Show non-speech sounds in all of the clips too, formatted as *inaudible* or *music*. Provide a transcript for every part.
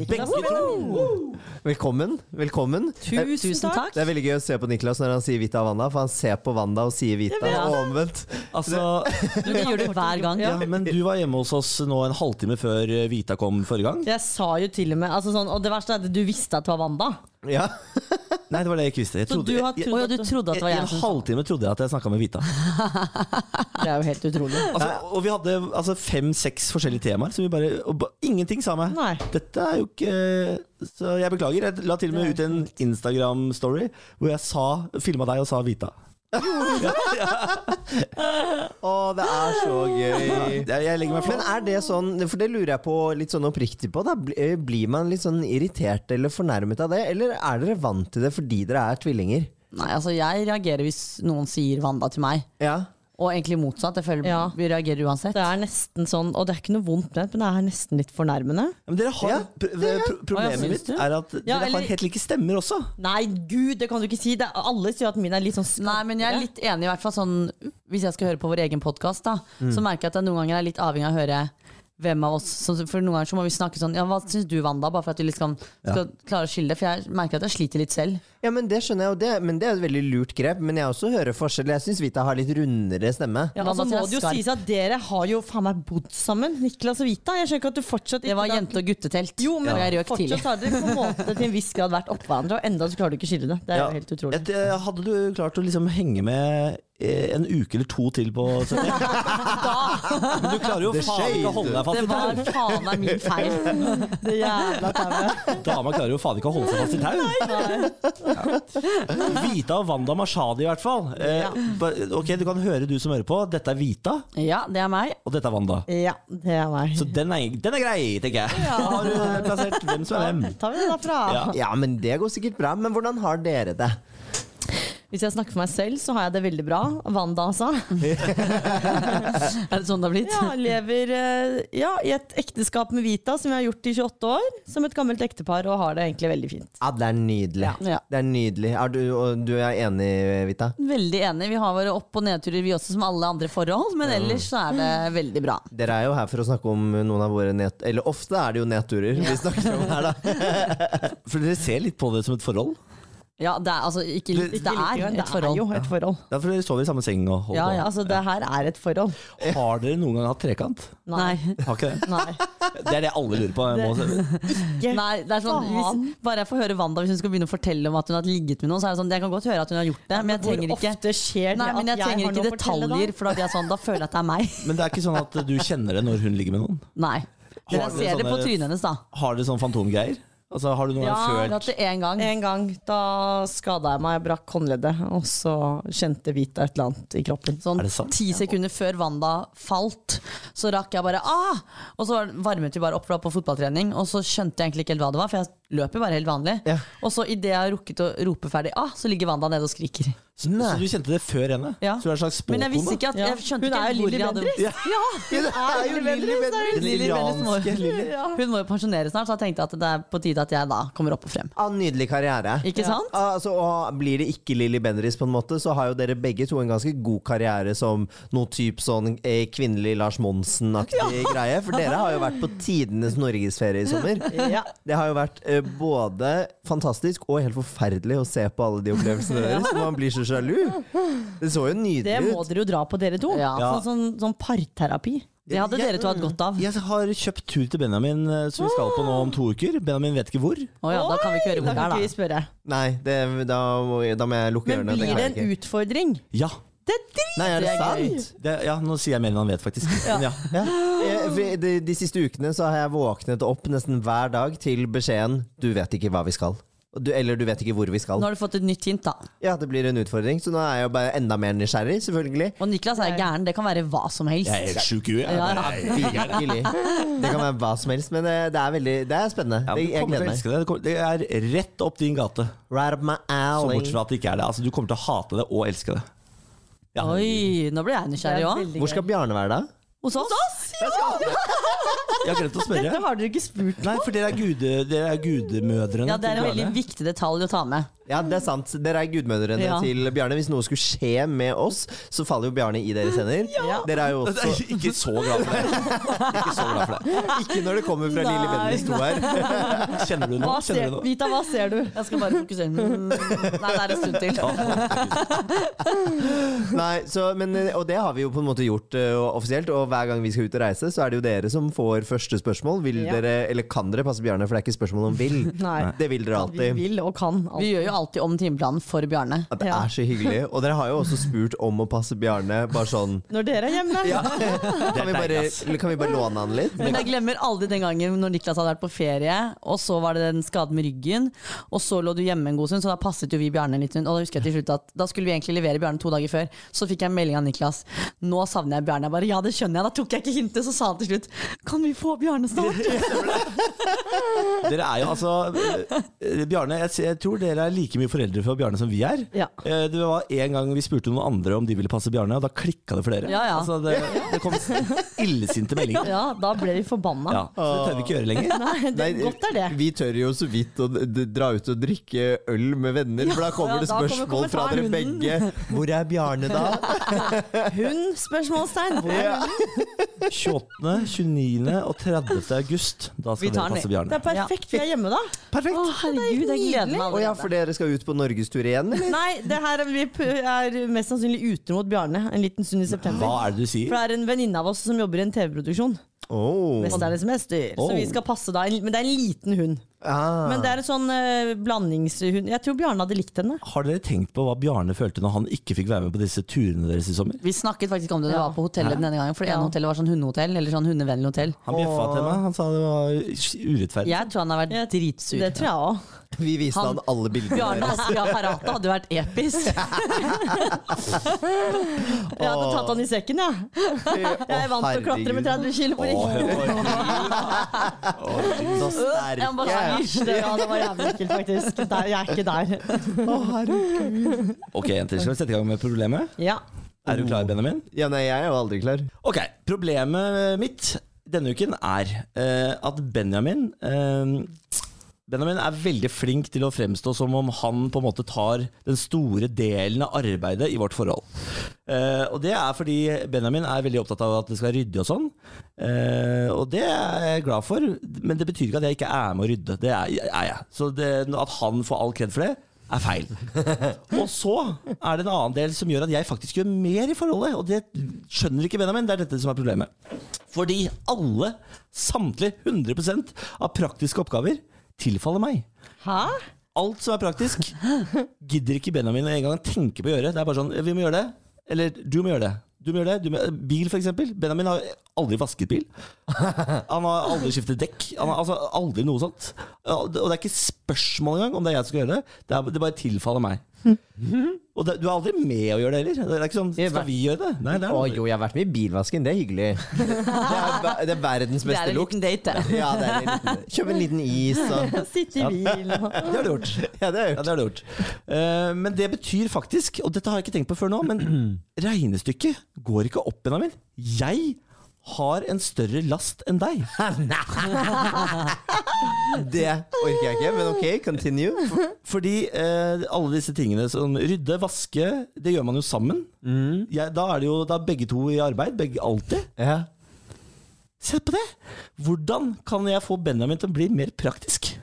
Niklas. Velkommen. Velkommen. Tusen, Tusen takk. Det er veldig gøy å se på Niklas når han sier Vita og Wanda, for han ser på Wanda og sier Vita, og omvendt. Altså, Du, det gjør du hver gang. ja, men du var hjemme hos oss nå en halvtime før eh, Vita kom forrige gang. Jeg sa jo til og med altså sånn, Og det verste er at du visste at det var Wanda. Ja. *laughs* Nei, det var det jeg ikke visste. Jeg Så trodde, du har jeg, trodd Å at du du trodde at det var I en halvtime trodde jeg at jeg snakka med Vita. *laughs* Det er jo helt utrolig. Altså, og vi hadde altså, fem-seks forskjellige temaer, så vi bare og ba, Ingenting sa meg. Nei. Dette er jo ikke Så jeg beklager. Jeg la til og med ut en Instagram-story hvor jeg sa filma deg og sa Vita. Å, det er så gøy. Jeg, legger meg Men flat. er det sånn, for det lurer jeg på litt sånn oppriktig på, da. Eh, Blir man litt sånn irritert eller fornærmet av det, eller er dere vant til det fordi dere er tvillinger? Nei, altså jeg reagerer hvis noen sier Wanda til meg. Ja. Og egentlig motsatt. Jeg føler Ja. vi reagerer uansett. Det er nesten sånn, og det er ikke noe vondt ment, men det er nesten litt fornærmende. Men dere har, Ja, pr pr Problemet mitt du? er at Ja, dere eller- har helt like stemmer også. Nei, gud, det kan du ikke si. Det er, alle sier at min er litt sånn skapere. Nei, men jeg er litt enig, i hvert fall sånn Hvis jeg skal høre på vår egen podkast, Mm. så merker jeg at jeg noen ganger er litt avhengig av å høre hvem av oss For noen ganger så må vi snakke sånn Ja, hva syns du, Wanda? Bare for at vi liksom skal klare å skille det. For jeg merker at jeg sliter litt selv. Ja, men det skjønner jeg, og det, men det er et veldig lurt grep. Men jeg også hører forskjell. Jeg syns Vita har litt rundere stemme. Ja, Hva altså, må det jo sies at dere har jo faen meg bodd sammen, Niklas og Vita. Jeg skjønner ikke at du fortsatt Det var jente- og guttetelt. Jo, men ja. fortsatt har dere på en måte til en viss grad vært oppå hverandre, og enda så klarer du ikke å skille det. Det er Ja. jo helt utrolig. Et, eh, hadde du klart å liksom henge med eh, en uke eller to til på 70? *laughs* Men du klarer jo faen ikke å holde deg fast Det var faen meg min feil. *laughs* Det jævla tauet. Dama klarer jo faen ikke å holde seg fast i tau. Ja. Vita og Wanda Mashadi, i hvert fall. Eh, ok, Du kan høre, du som hører på. Dette er Vita, Ja, det er meg. og dette er Wanda. Ja, det er meg. Så den er, den er grei, tenker jeg. Ja. har du plassert hvem som er hvem. tar vi det derfra. Ja. Ja, men det går sikkert bra. Men hvordan har dere det? Hvis jeg snakker for meg selv, så har jeg det veldig bra. Wanda, altså. *laughs* Er det sånn det har blitt? Ja, lever eh, ja, i et ekteskap med Vita, som vi har gjort i 28 år. Som et gammelt ektepar, og har det egentlig veldig fint. Ja, det er nydelig. Ja. Det er nydelig. Er du, og du er enig, Vita? Veldig enig. Vi har våre opp- og nedturer, vi også, som alle andre forhold. Men ellers så er det veldig bra. Dere er jo her for å snakke om noen av våre nedturer. Eller ofte er det jo nedturer vi snakker om her, da. *laughs* For dere ser litt på det som et forhold? Ja, det er altså ikke litt, det er et forhold. Det er jo et forhold. Ja, for dere sover i samme seng og holder Ja, ja. Altså, det her er et forhold. Har dere noen gang hatt trekant? Nei. Har ikke det? Nei. Det er det alle lurer på. Ikke. Nei, det er sånn, hvis, bare jeg får høre Wanda hvis hun skal begynne å fortelle om at hun har ligget med noen, så er det sånn, jeg kan godt høre at hun har gjort det, men jeg trenger Hvor ofte skjer det Nei, men jeg at jeg trenger ikke detaljer, for da blir jeg sånn, da føler jeg at det er meg. *laughs* men det er ikke sånn at du kjenner det når hun ligger med noen? Nei. Dere ser det på trynet hennes, da. Har dere sånn fantomgreier? Altså, har du noen Ja, gang jeg har følt hatt det én gang. En gang da skada jeg meg, jeg brakk håndleddet, og så kjente Vita et eller annet i kroppen. Sånn ti sekunder før Wanda falt, så rakk jeg bare ah! Og så varmet vi bare opp på fotballtrening, og så skjønte jeg egentlig ikke helt hva det var, for jeg løper bare helt vanlig. Ja. Og så idet jeg har rukket å rope ferdig ah, så ligger Wanda nede og skriker. Så, så du kjente det før henne? Ja. Så du er en slags Men jeg visste ikke at Jeg skjønte Hun ikke er jo hvor Lilly Bendriss. Ja. Ja! hun er jo Lilly Bendriss. Lilly Bendriss. Hun må jo pensjonere snart, så jeg tenkte at det er på tide at jeg da kommer opp og frem. Ja, nydelig karriere. Ikke sant? Altså, og Blir det ikke Lilly Bendriss, på en måte, så har jo dere begge to en ganske god karriere som noe type sånn eh, kvinnelig Lars Monsen-aktig greie. For dere har jo vært på tidenes norgesferie i sommer. *laughs* Ja. Det har jo vært eh, både fantastisk og helt forferdelig å se på alle de opplevelsene *laughs* deres. Man blir så sjalu. Det så jo nydelig ut. Det må dere jo dra på, dere to. Ja. Sånn, sånn, sånn parterapi. Det hadde Jeg- dere to hatt godt av. Jeg har kjøpt tur til Benjamin, eh, som vi skal på nå om to uker. Benjamin vet ikke hvor. Oh, ja, da kan vi ikke høre hvor det er, da. Nei, det, da, må, da må jeg lukke ørene. Men blir det en utfordring? Ja. Det er dritgøy! Nei, er det, sant? Det, ja, nå sier jeg mer enn han vet, faktisk. Ja. Ja. Eh, De, de siste ukene så har jeg våknet opp nesten hver dag til beskjeden 'du vet ikke hva vi skal'. Du, eller 'du vet ikke hvor vi skal'. Nå har du fått et nytt hint, da. Ja, det blir en utfordring, så nå er jeg jo bare enda mer nysgjerrig, selvfølgelig. Og Niklas er gæren. Det kan være hva som helst. Jeg er helt sjuk i huet. Ja, ja. Det kan være hva som helst, men det, det er veldig Det er spennende. Ja, Det- jeg gleder meg. det. Det er rett opp din gate. Right up my alley. Så bortsett fra at det ikke er det. Altså, du kommer til å hate det og elske det. Ja. Oi, nå ble jeg nysgjerrig òg. Hvor skal Bjarne være da? Hos oss? *laughs* Jeg har glemt å Dette har dere ikke spurt Nei, for dere er, gude, dere er gudemødrene. Ja, det er en veldig viktig detalj å ta med. Ja, det er sant. Dere er gudmødrene Ja. til Bjarne. Hvis noe skulle skje med oss, så faller jo Bjarne i deres hender. Dere er jo også er Ikke så glad for det. Ikke så glad for det. Ikke når det kommer fra Lille Nei, Bendriss 2 her. Kjenner du noe? Hva ser, noe? Vita, hva ser du? Jeg skal bare fokusere. Mm. Nei, det er en stund til. Nei, så, men, eh, og det har vi jo på en måte gjort uh, offisielt. Og hver gang vi skal ut og reise, så er det jo dere som får første spørsmål. Vil Ja. dere, eller kan dere passe Bjarne? For det er ikke spørsmål om vil. Nei. Det vil dere alltid. Vi vil og kan. alt. Vi gjør jo alltid om timeplanen for Bjarne. Ja, det er så hyggelig. Og dere har jo også spurt om å passe Bjarne, bare sånn Når dere er hjemme. *laughs* Kan vi bare, kan vi bare låne han litt? Men jeg glemmer aldri den gangen når Niklas hadde vært på ferie, og så var det den skaden med ryggen, og så lå du hjemme en god stund, så da passet jo vi Bjarne litt. Og da husker jeg til slutt at da skulle vi egentlig levere Bjarne to dager før. Så fikk jeg en melding av Niklas. Nå savner jeg Bjarne. Jeg bare ja, det skjønner jeg. Da tok jeg ikke hintet, så sa han til slutt kan vi få Bjarne snart? *laughs* Dere er jo altså eh, Bjarne, jeg, jeg tror dere er like mye foreldre for Bjarne som vi er. Ja. Eh, Det var en gang vi spurte noen andre om de ville passe Bjarne, og da klikka det for dere. Ja, ja. Altså, det, det kom illsinte meldinger. Ja, da ble vi forbanna. Ja, så det tør vi ikke gjøre lenger. Nei, det, Nei, godt er det. Vi tør jo så vidt å dra ut og drikke øl med venner, for da kommer Ja, det spørsmål fra dere begge. *laughs* Hvor er Bjarne da? Hun? Spørsmålstegn. Hvor er hun? 28., 29. og 30. august. Da skal vi dere passe Bjarne. Det er perfekt. Vi er hjemme da. Perfekt. Å, herregud, jeg gleder meg Å ja, for dere skal ut på norgestur igjen, eller? Nei, det her er, vi er mest sannsynlig ute mot Bjarne en liten stund i september. Hva er det du sier? For det er en venninne av oss som jobber i en TV-produksjon. Oh. 'Mesternes mester'. Så Oh. vi skal passe da. Men det er en liten hund. Ah. Men det er en sånn eh, blandingshund. Jeg tror Bjarne hadde likt henne. Har dere tenkt på hva Bjarne følte når han ikke fikk være med på disse turene deres i sommer? Vi snakket faktisk om det da vi Ja. var på hotellet denne gangen, for det ene hotellet var sånn hundehotell, eller sånn hundevennlig hotell. Han bjeffa til meg. Han sa det var urettferdig. Jeg tror han har vært dritsur. Det tror jeg òg. *laughs* Vi viste han, Han- alle bildene Bjarne deres. Askja Parata hadde vært episk. *laughs* Jeg hadde tatt han i sekken, jeg. Jeg er vant til å klatre med 30 kilo på Å, ryggen. Så Jeg må *laughs* bare det. Ja, det var jævlig ekkelt, faktisk. Der, jeg er ikke der. Ok, jenter, skal vi sette i gang med problemet? Ja. Er du klar, Benjamin? Ja, nei, jeg er jo aldri klar. Ok, problemet mitt denne uken er eh, at Benjamin eh, Benjamin er veldig flink til å fremstå som om han på en måte tar den store delen av arbeidet i vårt forhold. Eh, og det er fordi Benjamin er veldig opptatt av at det skal rydde og sånn. Eh, og det er jeg glad for, men det betyr ikke at jeg ikke er med å rydde. Det er, er jeg. Så det, at han får all kred for det, er feil. *laughs* Og så er det en annen del som gjør at jeg faktisk gjør mer i forholdet. Og det skjønner ikke Benjamin. Det er dette som er problemet. Fordi alle, samtlige 100% av praktiske oppgaver tilfaller meg. Hæ? Alt som er praktisk, *laughs* gidder ikke Benjamin engang tenke på å gjøre. Det er bare sånn Vi må gjøre det. Eller du må gjøre det. Du må gjøre det. Du må, bil, for eksempel. Benjamin har aldri vasket bil. *laughs* Han har aldri skiftet dekk. Han har altså aldri noe sånt. Og det er ikke spørsmål engang om det er jeg som skal gjøre det. Det, er, det bare tilfaller meg. *laughs* Og det, du er aldri med å gjøre det heller. Det er ikke sånn Skal vi gjøre det? Nei, det er Å aldri. jo, jeg har vært med i bilvasken. Det er hyggelig. *laughs* Det er, ver- det er verdens Det er beste en lukt. liten date, det. Ja, det er en liten, *laughs* Kjøp en liten is og Sitte i bilen og Det har du gjort. Ja, det har jeg Ja, gjort. det har du gjort. Eh, men det betyr faktisk, og dette har jeg ikke tenkt på før nå, men *clears throat* regnestykket går ikke opp, Benjamin. Jeg har en større last enn deg. *laughs* Det orker jeg ikke, men ok, continue. Fordi eh, alle disse tingene sånn rydde, vaske, det gjør man jo sammen. Jeg, da er det jo da er begge to i arbeid. Begge alltid. Ja. Se på det! Hvordan kan jeg få Benjamin til å bli mer praktisk?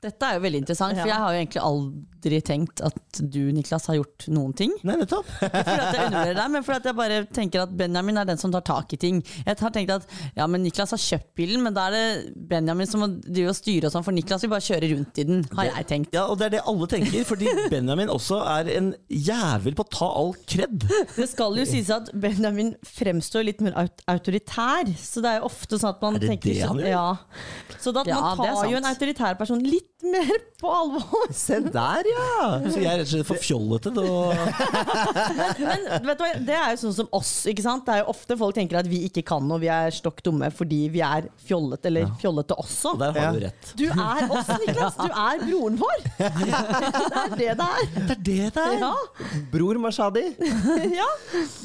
Dette er jo veldig interessant, for jeg har jo egentlig aldri tenkt at du, Niklas, har gjort noen ting. Nei, nettopp. Fordi at jeg undervurderer deg, men fordi jeg bare tenker at Benjamin er den som tar tak i ting. Jeg har tenkt at ja, men Niklas har kjøpt bilen, men da er det Benjamin som må styre og sånn, for Niklas vil bare kjøre rundt i den, har jeg tenkt. Ja, og det er det alle tenker, fordi *laughs* Benjamin også er en jævel på å ta all kred. Det skal jo sies at Benjamin fremstår litt mer aut autoritær. Så det er jo ofte sånn at man Er det tenker det han gjør? Ja. Så da, Ja, man tar jo en autoritær person litt *laughs* mer på alvor. Se der, ja! Så jeg er rett og slett for fjollete *laughs* Men vet du hva, det er jo sånn som oss. ikke sant? Det er jo ofte folk tenker at vi ikke kan og vi er stokk dumme fordi vi er fjollete, eller fjollete også. Og der har Ja. du rett. Du er oss, Niklas! Du er broren vår! *laughs* Det er det det er. Det er det det er. Ja. Bror Mashadi. *laughs* ja.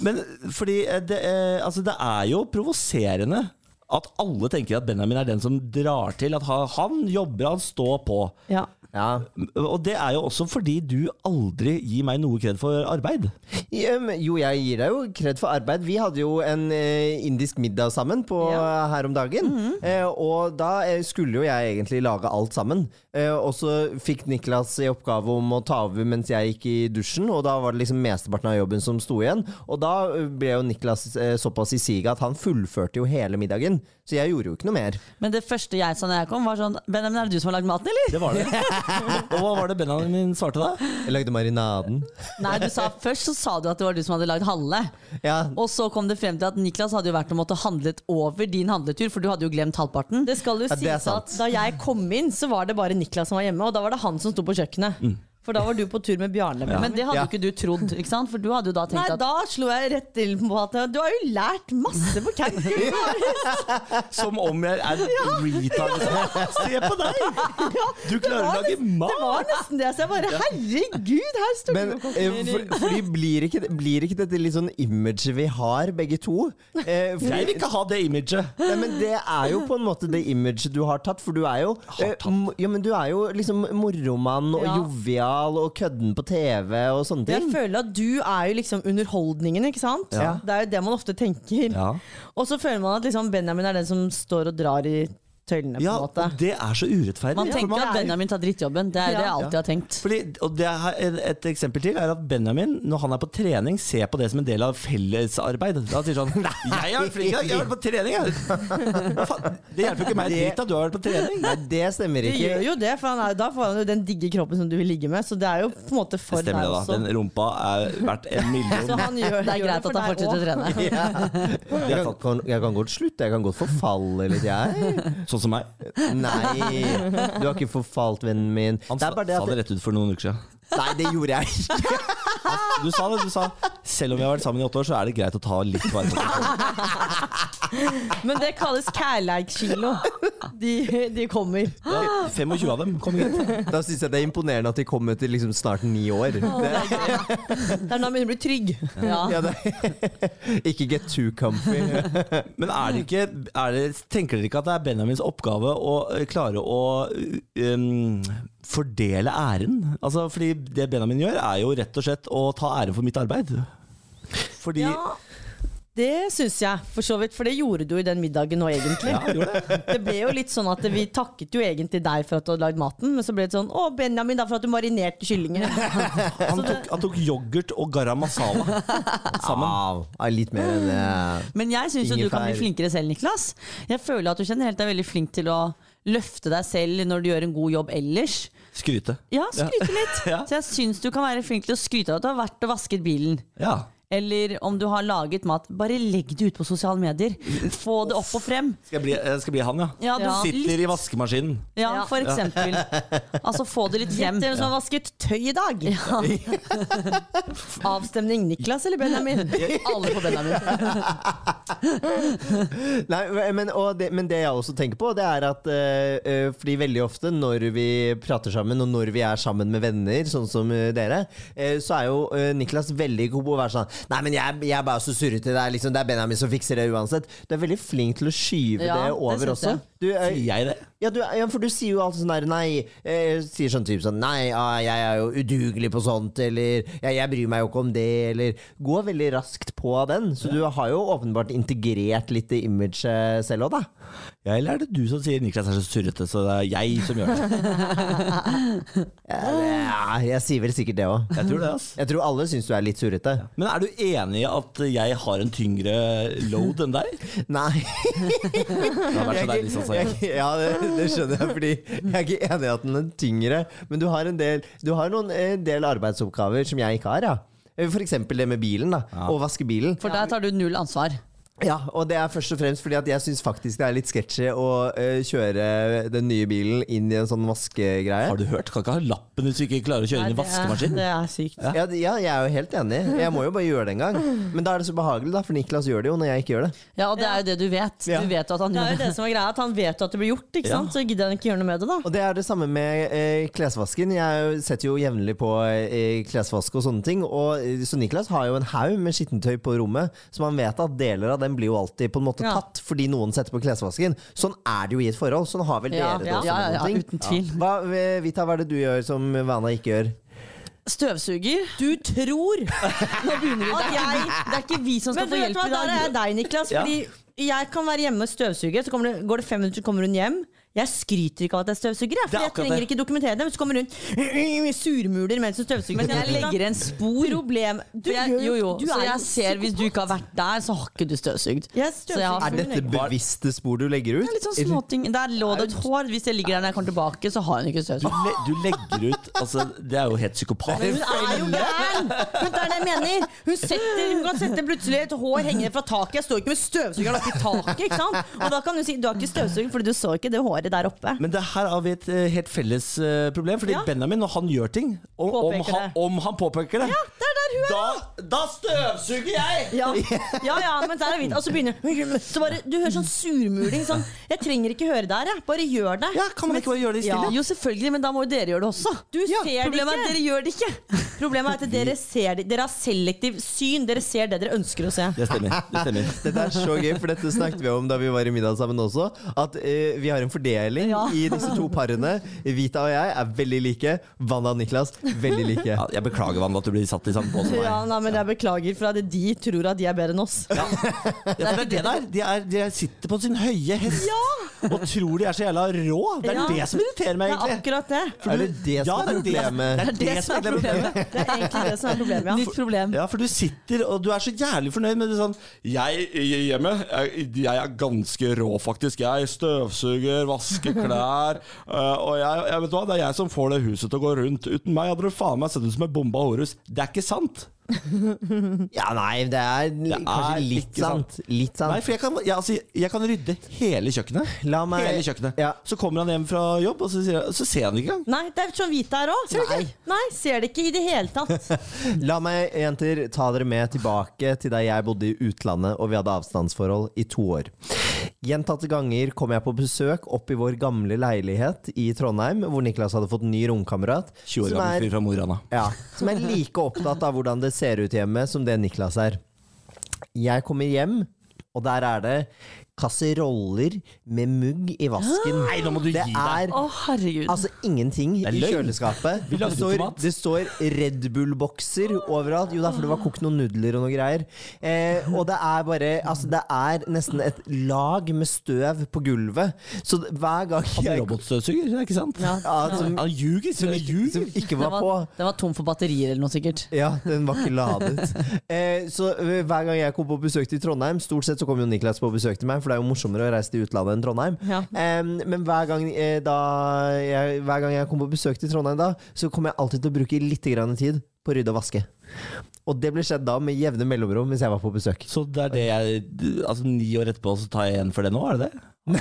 Men fordi eh, det, eh, altså det er jo provoserende at alle tenker at Benjamin er den som drar til. At han, han jobber, han står på. ja. Ja. Og det er jo også fordi du aldri gir meg noe kred for arbeid. Jo, jeg gir deg jo kred for arbeid. Vi hadde jo en eh, indisk middag sammen på, her om dagen. eh, og da eh, skulle jo jeg egentlig lage alt sammen. Eh, og så fikk Niklas i oppgave om å ta over mens jeg gikk i dusjen, og da var det liksom mesteparten av jobben som sto igjen. Og da eh, ble jo Niklas eh, såpass i siget at han fullførte jo hele middagen. Så jeg gjorde jo ikke noe mer. Men det første jeg sa når jeg kom, var sånn Benjamin, er det du som har lagd maten, eller? Det var det. *laughs* Og hva var det Benjamin svarte da? Jeg lagde marinaden. Nei, du sa Først så sa du at det var du som hadde lagd halve. Ja, Og så kom det frem til at Niklas hadde jo vært og måtte handlet over din handletur, for du hadde jo glemt halvparten. Det skal jo Ja, sies at. Da jeg kom inn, så var det bare Niklas som var hjemme, og da var det han som sto på kjøkkenet. For da var du på tur med Bjarne. Men det hadde Ja. ikke du trodd, ikke sant? For du hadde jo da Nei, tenkt at da slo jeg rett til på at du har jo lært masse på camping. *laughs* Som om jeg er retard. liksom. Se på deg! Du klarer å lage mat! Det var nesten det. Så jeg bare herregud, her står Men du og eh, for, fordi blir ikke, blir ikke dette litt sånn imaget vi har, begge to? Eh, for, Jeg vil ikke ha det imaget. Nei, men Det er jo på en måte det imaget du har tatt, for du er jo eh, Ja, men du er jo liksom moromann og Ja. jovial og kødden på TV og sånne Jeg føler at du er jo liksom underholdningen, ikke sant? Ja. Det er jo det man ofte tenker. Ja. Og så føler man at liksom Benjamin er den som står og drar i tøylene, på Ja, en måte. og det er så urettferdig. Man tenker man at Benjamin tar drittjobben. Det er ja. det jeg Ja. alltid har tenkt. Fordi, og det er et, eksempel til er at Benjamin, når han er på trening, ser på det som en del av fellesarbeid. Da sier han sånn 'Jeg er flink, jeg har vært på trening', jeg. Det hjelper ikke meg dritt at du har vært på trening. Nei, det stemmer ikke. Det gjør jo det, for han er, da får han jo den digge kroppen som du vil ligge med. Så det er jo på en måte for Det stemmer deg det, da. også. Den rumpa er verdt en *laughs* Så han gjør, Det er greit at han deg fortsetter å også. trene. Ja. Jeg kan, jeg kan godt slutte, jeg kan godt forfalle litt, jeg. Sånn som meg. Nei, du har ikke forfalt, vennen min. Han Det sa, bare det det rett ut for noen uker siden. Nei, det gjorde jeg ikke. Du sa det, du sa selv om vi har vært sammen i åtte år, så er det greit å ta litt på. Men det kalles kærleikskilo. De, de kommer. Er 25 av dem kommer hit. Da syns jeg det er imponerende at de kommer til liksom snart ni år. Det, Det er da man begynner å bli trygg. Ja. ja, det, ikke get too comfy. Men er det ikke er det, Tenker dere ikke at det er Benjamins oppgave å eh, klare å um, fordele æren? Altså, fordi det Benjamin gjør, er jo rett og slett å ta æren for mitt arbeid. Fordi Ja, det syns jeg, for så vidt. For det gjorde du i den middagen nå, egentlig. Ja, det. *laughs* Det ble jo litt sånn at vi takket jo egentlig deg for at du hadde lagd maten, men så ble det sånn Å, Benjamin, da for at du marinerte kyllingen. *laughs* Han tok, han tok yoghurt og garam masala sammen. Ja, litt mer enn det. Men jeg syns jo du kan bli flinkere selv, Niklas. Jeg føler at du generelt er veldig flink til å løfte deg selv når du gjør en god jobb ellers. Skryte. Ja, skryte litt. *laughs* Ja. Så jeg syns du kan være flink til å skryte av at du har vært og vasket bilen. Ja. Eller om du har laget mat, bare legg det ut på sosiale medier. Få det opp og frem. Skal jeg bli, jeg skal bli han, ja. Ja, du, Sitter i vaskemaskinen. ja, Ja. for eksempel. Altså, få det litt frem. Hvem som har vasket tøy i dag! *laughs* Avstemning Niklas eller Benjamin? *laughs* Alle på Benjamin. *laughs* Nei, men, og det, men det jeg også tenker på, det er at eh, eh, Fordi veldig ofte når vi prater sammen, og når vi er sammen med venner, sånn som eh, dere, eh, så er jo eh, Niklas veldig god på å være sånn Nei, men jeg, jeg er bare så surrete. Det er, liksom, det er Benjamin som fikser det uansett. Du er veldig flink til å skyve Ja, det over det også. Du, eh, Sier jeg det? Ja, du, ja, for du sier jo alltid sånn der Nei, eh, sier sånn type sånn Nei, ah, jeg er jo udugelig på sånt, eller ja, Jeg bryr meg jo ikke om det, eller Gå veldig raskt på den. Så du har jo åpenbart integrert litt det imaget selv òg, da. Ja, eller er det du som sier Niklas er så surrete, så det er jeg som gjør det? *laughs* Ja, jeg sier vel sikkert det òg. Jeg tror det, ass. Jeg tror alle syns du er litt surrete. Men er du enig i at jeg har en tyngre load enn deg? *laughs* Nei. Det hadde vært så deilig sånn, så Jeg, jeg. ja, det, det skjønner jeg, fordi jeg er ikke enig i at den er tyngre. Men du har en del, du har noen en del arbeidsoppgaver som jeg ikke har, ja. For eksempel det med bilen, da. Å vaske bilen. For der tar du null ansvar. Ja, og det er først og fremst fordi at jeg syns faktisk det er litt sketchy å eh, kjøre den nye bilen inn i en sånn vaskegreie. Har du hørt? Kan ikke ha lappen hvis du ikke klarer å kjøre inn i vaskemaskinen? det er- vaskemaskin. Det er sykt. Ja, ja, jeg er jo helt enig. Jeg må jo bare gjøre det en gang. Men da er det så behagelig, da, for Niklas gjør det jo når jeg ikke gjør det. Ja, og det er jo det du vet. Ja. Du vet at han Det er jo det som er greia, at han vet at det blir gjort, ikke Ja. sant? så gidder han ikke gjøre noe med det, da. Og det er det samme med eh, klesvasken. Jeg setter jo jevnlig på eh, klesvask og sånne ting. Og, så Niklas har jo en haug med skittentøy på rommet, som han vet at deler av det den blir jo alltid på en måte Ja. tatt fordi noen setter på klesvasken. Sånn er det jo i et forhold. Sånn har vel Ja, dere det også? ja, uten tvil. Hva, eh, Vita, hva er det du gjør som Vana ikke gjør? Støvsuger. Du tror *laughs* Nå begynner vi. Det er, ikke, vi- det er ikke vi som skal Men få hjelp hva, dag. der er deg, Niklas. Ja. Fordi jeg kan være hjemme og støvsuge, så det, går det fem minutter, så kommer hun hjem. Jeg skryter ikke av at jeg støvsuger, jeg, for jeg trenger det. ikke dokumentere det. Men så kommer rundt *clears throat* surmuler mens du støvsuger. Men jeg legger en spor. Problem Du jeg, jo, jo. du Så jeg ser hvis du ikke har vært der, så har ikke du støvsugd. Har- Er dette bevisste spor du legger ut? Det er litt sånn småting. Der lå det et hår. Hvis jeg ligger der når jeg kommer tilbake, så har hun ikke Du, støvsugd. le, du legger ut altså, Det er jo helt psykopat. Men hun er jo gæren! Men det er det jeg mener. Hun, setter, hun kan sette plutselig et hår hengende fra taket. Jeg står ikke med støvsugeren oppi taket. ikke sant? Og da kan du si du har ikke støvsugd fordi du så ikke det håret der oppe. Men det her har vi et eh, helt felles eh, problem. Fordi Ja. Benjamin, når han gjør ting, om, om, han, det. om han påpeker det, Det er der hun er! da, da støvsuger jeg! Ja, ja, ja men der er vi. Og så begynner så bare, Du hører sånn surmuling. Sånn, jeg trenger ikke høre det her, jeg. Bare gjør det. Ja, Kan man ikke bare gjøre det i Ja. Jo, selvfølgelig, men da må jo dere gjøre det også. Du ser det Problemet er at dere gjør det ikke. Problemet er at dere ser det. Dere har selektiv syn. Dere ser det dere ønsker å se. Det stemmer. det stemmer Dette er så gøy, for dette snakket vi om da vi var i middag sammen også. At uh, vi har en fordeling Ja. i disse to parene. Vita og jeg er veldig like. Vanna og Niklas veldig like. ja, Jeg beklager Vann, at du blir satt i samme båt som meg. Ja, nei, men Jeg beklager for at de tror at de er bedre enn oss. Ja, *laughs* for det er det der. De, er, de sitter på sin høye hest og tror de er så jævla rå. Det er Ja. det som irriterer meg, Det er egentlig. akkurat det. Er det det som Ja, er problemet? Det er det som er problemet. Det er egentlig det som er problemet. Ja. *laughs* Nytt problem. Ja, for du sitter og du er så jævlig fornøyd med det sånn Jeg hjemme, jeg, jeg er ganske rå, faktisk. Jeg støvsuger, vasker klær. øh, og jeg, jeg vet hva, det er jeg som får det huset til å gå rundt. Uten meg hadde det faen meg sett ut som et bomba horus. Det er ikke sant. Ja, nei, det er kanskje er litt sant. sant. Litt sant. Nei, for jeg kan, jeg, altså, jeg kan rydde hele kjøkkenet. La meg- Hele kjøkkenet. Ja. Så kommer han hjem fra jobb, og så, sier, så ser han det ikke engang. Nei, det er sånn Vita er òg. Nei. Nei, ser det ikke i det hele tatt. *laughs* La meg, jenter, ta dere med tilbake til der jeg bodde i utlandet og vi hadde avstandsforhold i to år. Gjentatte ganger kom jeg på besøk opp i vår gamle leilighet i Trondheim, hvor Niklas hadde fått ny romkamerat. 20 år gammel fyr fra Mo i Rana. Ja, som er like opptatt av hvordan det ser ut hjemme som det Niklas er. Jeg kommer hjem, og der er det kasseroller med mugg i vasken. *gasps* Nei, nå må du det gi deg. er Å, herregud. Altså ingenting i løgn. kjøleskapet. Vi Det står, tomat. det står Red Bull-bokser overalt. Jo, det er fordi det var kokt noen nudler og noe greier. Eh, og det er bare Altså, det er nesten et lag med støv på gulvet. Så det- hver gang jeg robotstøvsuger, det er ikke sant? Ja. ja, som, Han ljuger. som, som ljuger. ikke Den var på. var, den var tom for batterier eller noe, sikkert. Ja, den var ikke ladet. *laughs* Eh, så eh, hver gang jeg kom på besøk til Trondheim Stort sett så kom jo Niklas på besøk til meg, for det er jo morsommere å reise til utlandet enn Trondheim. Ja. Um, men hver gang, eh, da jeg, hver gang jeg kom på besøk til Trondheim, da så kom jeg alltid til å bruke litt grann tid på å rydde og vaske. Og det ble skjedd da med jevne mellomrom hvis jeg var på besøk. Så det er det jeg Altså Ni år etterpå så tar jeg igjen for det nå, er det det? *laughs*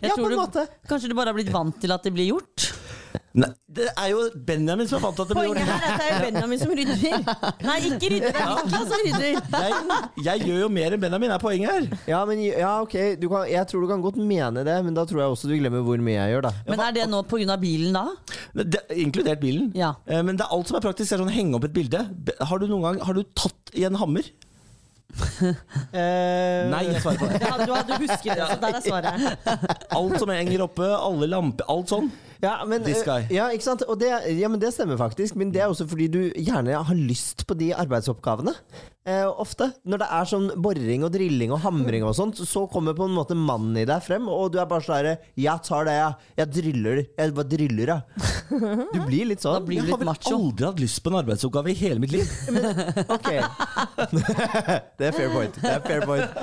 Ja, på en en du, måte. Kanskje du bare har blitt vant til at det blir gjort? Nei, det er jo Benjamin som fant at det ble Poenget her er at det er Benjamin som rydder. Nei, ikke rydder. Det er Niklas som rydder. Jeg, jeg gjør jo mer enn Benjamin, er poenget her. Ja, men ja, ok. Du kan, jeg tror du kan godt mene det, men da tror jeg også du glemmer hvor mye jeg gjør, da. Men er det nå pga. bilen, da? Det, inkludert bilen. Ja. Eh, Men det er alt som er praktisk. Det er sånn Henge opp et bilde. Har du noen gang Har du tatt i en hammer? *laughs* Eh, Nei, jeg svarer på det. Ja, du, hadde husker det, så der er svaret. Alt som henger oppe, alle lamper, alt sånn. Ja, men, This eh, guy. Ja, ikke sant? Og det, ja, men det stemmer faktisk. Men det er også fordi du gjerne har lyst på de arbeidsoppgavene. Eh, ofte. Når det er sånn boring og drilling og hamring og sånt, så kommer på en måte mannen i deg frem, og du er bare sånn herre Jeg tar det, jeg. Jeg driller. Jeg bare driller, jeg. Du blir litt sånn. Blir Jeg har vel macho. aldri hatt lyst på en arbeidsoppgave i hele mitt liv. Ok. *laughs* det er fair point. Det er fair point.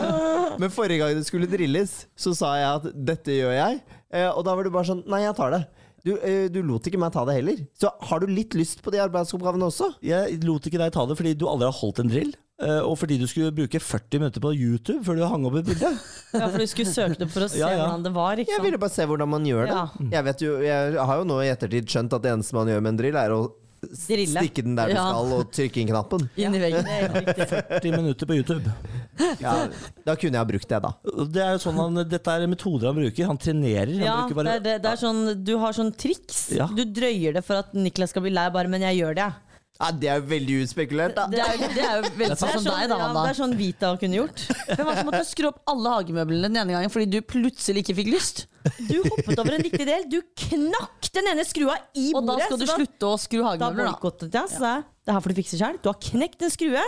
Men forrige gang det skulle drilles, så sa jeg at dette gjør jeg. Eh, og da var du bare sånn Nei, jeg tar det. Du, eh, du lot ikke meg ta det heller. Så har du litt lyst på de arbeidsoppgavene også? Jeg lot ikke deg ta det fordi du aldri har holdt en drill. eh, Og fordi du skulle bruke 40 minutter på YouTube før du hang opp et bilde. *laughs* Ja, for du skulle søke det for å *laughs* se Ja, ja. hvordan det var. Ikke Jeg ville bare se hvordan man gjør det. Ja. Jeg, vet jo, jeg har jo nå i ettertid skjønt at det eneste man gjør med en drill, er å Drille. stikke den der du Ja. skal, og trykke inn knappen. *laughs* Inn i veggen. Det er riktig. 40 minutter på YouTube. Ja, da kunne jeg ha brukt det, da. Det er jo sånn han, Dette er metoder han bruker. Han trenerer. Han Ja, bruker det er, det, det er sånn, du har sånn triks. Ja. Du drøyer det for at Niklas skal bli lei, bare 'men jeg gjør det'. Ja, det er jo veldig utspekulert, da. Det er, det er jo veldig Det sånn er som sånn, deg, da, ja, det er sånn Vita kunne gjort. Hvem var det som måtte skru opp alle hagemøblene den ene gangen fordi du plutselig ikke fikk lyst? Du hoppet over en viktig del. Du knakk den ene skrua i Og da skal du da, slutte å skru hagemøbler, da. boikottet ja, jeg det her får du fikse sjøl. Du har knekt en skrue.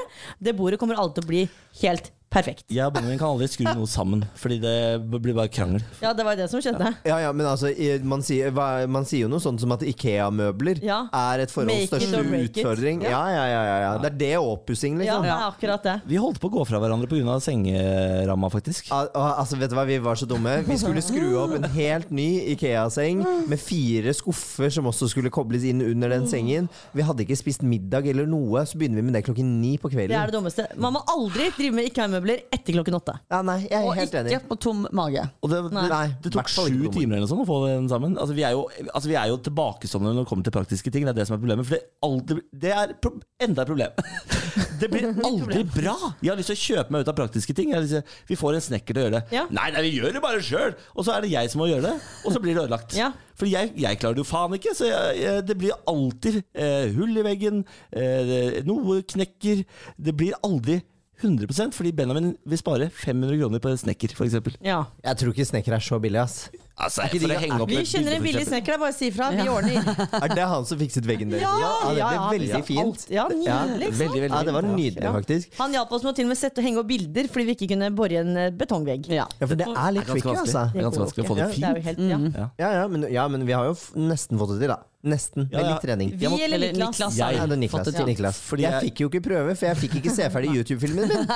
Det bordet kommer alltid til å bli helt perfekt. Jeg og Benjamin kan aldri skru noe sammen, fordi det blir bare krangel. Ja, det var det som skjedde. Ja, ja, men altså, man sier, man sier jo noe sånt som at Ikea-møbler Ja. er et forholds største utfordring. Ja. Ja, ja, ja, ja. Det er det oppussing, liksom. Ja, det er akkurat det. Vi holdt på å gå fra hverandre pga. sengeramma, faktisk. Al- al- Altså, vet du hva, Vi var så dumme. Vi skulle skru opp en helt ny Ikea-seng med fire skuffer som også skulle kobles inn under den sengen. Vi hadde ikke spist middag eller noe, så begynner vi med det klokken ni på Det er kvelden. det dummeste. Man må aldri drive med IKEA-møbler etter klokken åtte. Ja, nei, jeg er Og helt enig. ikke på tom mage. Og det, Nei. Nei, det tok sju timer eller sånn å få den sammen. Altså, vi, er jo, altså, vi er jo tilbakestående når det kommer til praktiske ting. Det er det som er problemet. For det, aldri, det er pro enda et problem. *laughs* Det blir aldri bra! Jeg har lyst til å kjøpe meg ut av praktiske ting. Jeg lyst til, vi får en snekker til å gjøre det. Ja. Nei, nei, vi gjør det bare sjøl! Og så er det jeg som må gjøre det, og så blir det ødelagt. Ja. For jeg, jeg klarer det jo faen ikke, så jeg, jeg, det blir alltid eh, hull i veggen. Eh, noe knekker. Det blir aldri 100% fordi Benjamin vil spare 500 kroner på en snekker, f.eks. Ja. Jeg tror ikke snekker er så billig, ass. Altså, ikke de- opp Vi kjenner en billig snekker. Bare si ifra. Vi ordner. *laughs* Er det han som fikset veggen deres? Ja, det ble veldig fint. Ja, nydelig. ikke? Veldig, veldig Ja, det var nydelig, Ja. faktisk. Han hjalp oss med å til og med sette og henge opp bilder fordi vi ikke kunne bore i en eh, betongvegg. Ja. Ja, for det er litt tricky, altså. Det er ganske vanskelig å få det fint. helt, ja. Ja. Ja, ja, men, ja, men vi har jo f nesten fått det til, da. Nesten. Med Ja, Med litt trening. Vi eller Eller Niklas? Niklas. Jeg- Ja, Niklas. Til. Niklas. Fordi jeg jeg- fikk jo ikke prøve, for jeg fikk ikke se ferdig YouTube-filmen min.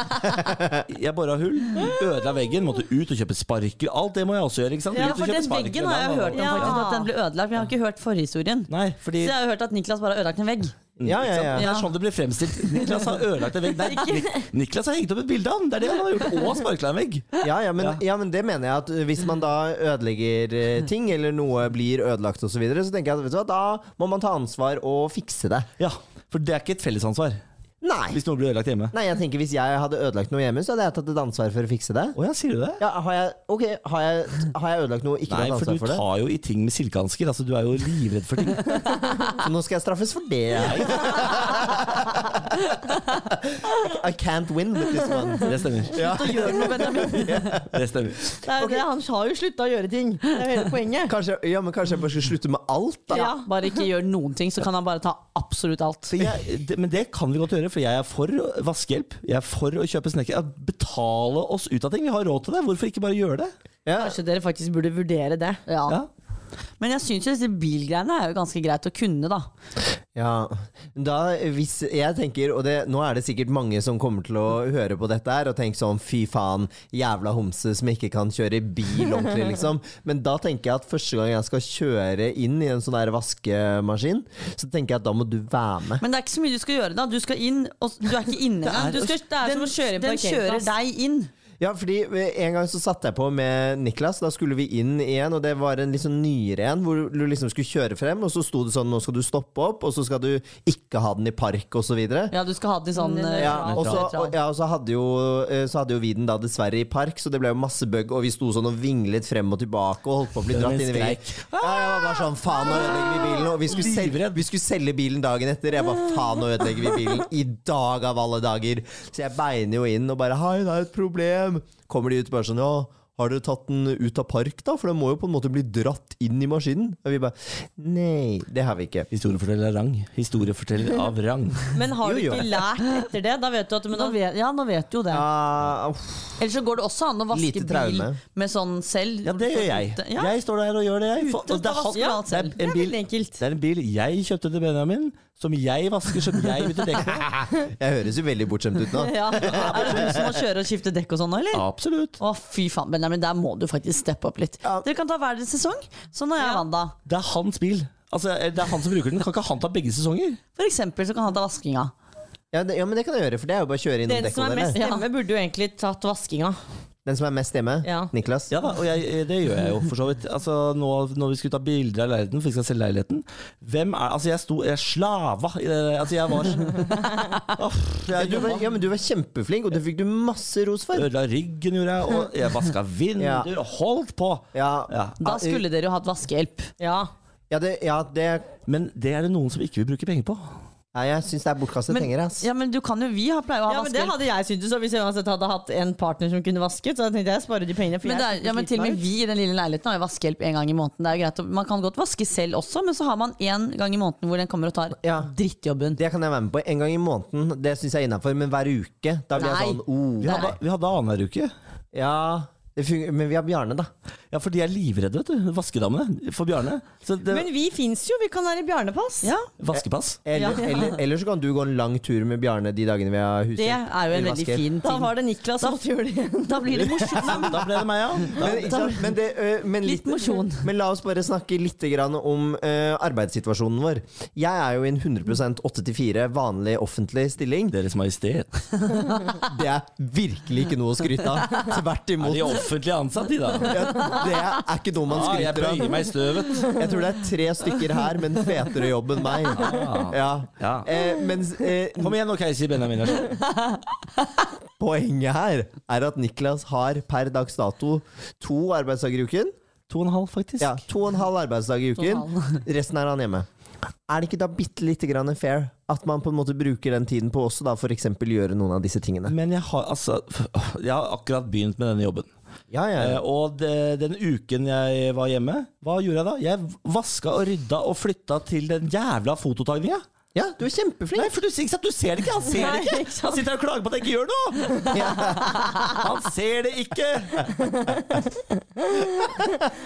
*laughs* Jeg bora hull, ødela veggen, måtte ut og kjøpe sparkel. Alt det må jeg også gjøre. ikke sant? Ja, Ut og for kjøpe den veggen har jeg hørt om, Ja. faktisk, at den ble ødelagt. Men jeg har ikke hørt forhistorien. Nei, fordi Så jeg har hørt at Niklas bare har ødelagt en vegg. Ja, ja, ja. Det er sånn det blir fremstilt. Niklas har ødelagt en vegg. Nei, Niklas har hengt opp et bilde av den! Det er det han har gjort. Og sparkla en vegg. Ja, ja, men, Ja. ja, men det mener jeg at uh, hvis man da ødelegger eh, ting, eller noe blir ødelagt osv., så, videre, så tenker jeg at vet du hva, da må man ta ansvar og fikse det. Ja, For det er ikke et fellesansvar Nei. hvis noe blir ødelagt hjemme. Nei, jeg tenker Hvis jeg hadde ødelagt noe hjemme, så hadde jeg tatt et ansvar for å fikse det. Oh, ja, sier du det? Ja, Har jeg, ok, har jeg, har jeg ødelagt noe og ikke Nei, tatt for det? Nei, for du tar jo i ting med silkehansker. Altså, du er jo livredd for ting. *laughs* Så nå skal jeg straffes for det. *laughs* I can't win with this one. Det stemmer. Ja. Gjør noe, Benjamin. *laughs* Det stemmer. Det er, det, han har jo slutta å gjøre ting. Det er jo hele poenget. Kanskje, ja, men kanskje jeg bare skal slutte med alt, da? Ja. Bare ikke gjør noen ting, så kan han bare ta absolutt alt. Så jeg, det, men det kan vi godt gjøre, for jeg er for vaskehjelp. Jeg er for å kjøpe snekker. Betale oss ut av ting. Vi har råd til det. Hvorfor ikke bare gjøre det? Ja. Kanskje dere faktisk burde vurdere det. Ja. Ja. Men jeg syns jo disse bilgreiene er jo ganske greit å kunne, da. Ja, da hvis jeg tenker, og det, nå er det sikkert mange som kommer til å høre på dette her og tenke sånn fy faen, jævla homse som ikke kan kjøre bil ordentlig, liksom. Men da tenker jeg at første gang jeg skal kjøre inn i en sånn der vaskemaskin, så tenker jeg at da må du være med. Men det er ikke så mye du skal gjøre da. Du skal inn, og du er ikke inne Det er- engang. Du skal- det er som å kjøre en Den kjører deg inn. Ja, fordi en gang så satte jeg på med Niklas, da skulle vi inn igjen, og det var en litt sånn nyere en, hvor du liksom skulle kjøre frem, og så sto det sånn, nå skal du stoppe opp, og så skal du ikke ha den i park, og så videre. Ja, du skal ha den i sånn Mm, eh, Ja, og så, og, ja, og så, hadde jo, eh, så hadde jo vi den da dessverre i park, så det ble jo masse bug, og vi sto sånn og vinglet frem og tilbake og holdt på å bli dratt inn i veggen. Ja, jeg var bare sånn, faen nå ødelegger vi bilen, og vi skulle, selge, vi skulle selge bilen dagen etter. Jeg bare, faen nå ødelegger vi bilen i dag av alle dager. Så jeg beiner jo inn og bare, hei, det er et problem. Kommer de ut bare sånn, ja, har dere tatt den ut av park da? For den må jo på en måte bli dratt inn i maskinen. Og vi bare, nei, det har vi ikke. Historieforteller av rang. Historieforteller *laughs* av rang. Men har Jo, du jo. ikke lært etter det? Da vet du at men Nå vet, ja, nå vet du jo det. Uh, Eller så går det også an å vaske bil med sånn selv. Ja, det gjør jeg. Ja. Jeg står der og gjør det, jeg. For- Ute, og det, er selv. det er er en bil, det er en bil jeg kjøpte til Benjamin, som jeg vasker, som jeg bytter dekk på. *laughs* Jeg høres jo veldig bortskjemt ut nå. *laughs* Ja. Er det du som må kjøre og skifte dekk og sånn nå, eller? Absolutt. Å, fy faen, Benjamin, der må du faktisk steppe opp litt. Ja. Dere kan ta hver deres sesong. Sånn har jeg Ja. Wanda. Det er hans bil. Altså, det er han som bruker den. Kan ikke han ta begge sesonger? For eksempel så kan han ta vaskinga. Ja, det, ja, men det kan jeg gjøre, for det er jo bare å kjøre innom Den som er mest hjemme, burde jo egentlig tatt vaskinga. Den som er mest hjemme? Ja. Niklas? Ja da, og jeg, det gjør jeg jo for så vidt. Altså, nå, når vi skulle ta bilder av leiligheten, for vi skal selge leiligheten Hvem er Altså, jeg sto Jeg slava i det Altså, jeg var oh, *laughs* jeg du var, ja, men du var kjempeflink, og det fikk du masse ros for. Ødela ryggen, gjorde jeg, og jeg vaska *laughs* vinduer Ja. holdt på. Ja, Ja. Da skulle dere jo hatt vaskehjelp. Ja. ja, det, ja det, Men det er det noen som ikke vil bruke penger på. Nei, jeg syns det er bortkastet penger, ass. ja, men du kan jo Vi har pleier å ha Ja, men Det hadde jeg syntes så hvis jeg uansett hadde hatt en partner som kunne vasket. Så tenkte jeg spare de pengene. For Men, det jeg er, ja, men til og med vi i den lille leiligheten har jo vaskehjelp en gang i måneden. Det er jo greit, å- Man kan godt vaske selv også, men så har man en gang i måneden hvor den kommer og tar Ja. drittjobben. Det kan jeg være med på. En gang i måneden, det syns jeg er innafor. Men hver uke, da blir jeg Nei. sånn oh. Vi hadde, vi hadde annenhver uke. Ja, men vi har Bjarne, da. Ja, for de er livredde, vet du. Vaskedamene for Bjarne. Så det, Men vi fins jo, vi kan være Bjarnepass. Ja, vaskepass. Eller, eller, eller så kan du gå en lang tur med Bjarne de dagene vi har huset. Det er jo en veldig vasker. fin Da var det Niklas som gjorde det igjen. *laughs* Da blir det morsomt. Da ble det meg, ja. Men, da, men, det, ø, men Litt mosjon. Men la oss bare snakke litt grann om ø, arbeidssituasjonen vår. Jeg er jo i en 100 8-4 vanlig offentlig stilling. Deres Majestet. *laughs* Det er virkelig ikke noe å skryte av. *laughs* Tvert Er imot. Offentlig ansatt, de, da? Ja, Det er ikke noe man jeg skryter av. bøyer meg i støvet. Jeg tror det er tre stykker her med en fetere jobb enn meg. Ja. Ja. Eh, mens eh, Kom igjen nå, Casey Benjamin. poenget her er at Niklas har per dags dato to arbeidsdager i uken. To og en halv, faktisk. Ja, To og en halv arbeidsdag i uken. *laughs* Resten er han hjemme. Er det ikke da bitte lite grann fair at man på en måte bruker den tiden på også da f.eks. gjøre noen av disse tingene? Men jeg har, altså, jeg har akkurat begynt med denne jobben. Ja, ja, Eh, ja. og de, den uken jeg var hjemme, hva gjorde jeg da? Jeg vaska og rydda og flytta til den jævla fototagninga. ja du er kjempeflink. Nei, for du, ikke sant? du ser det ikke! Han ser det ikke! Han sitter her og klager på at jeg ikke gjør noe! Han ser det ikke!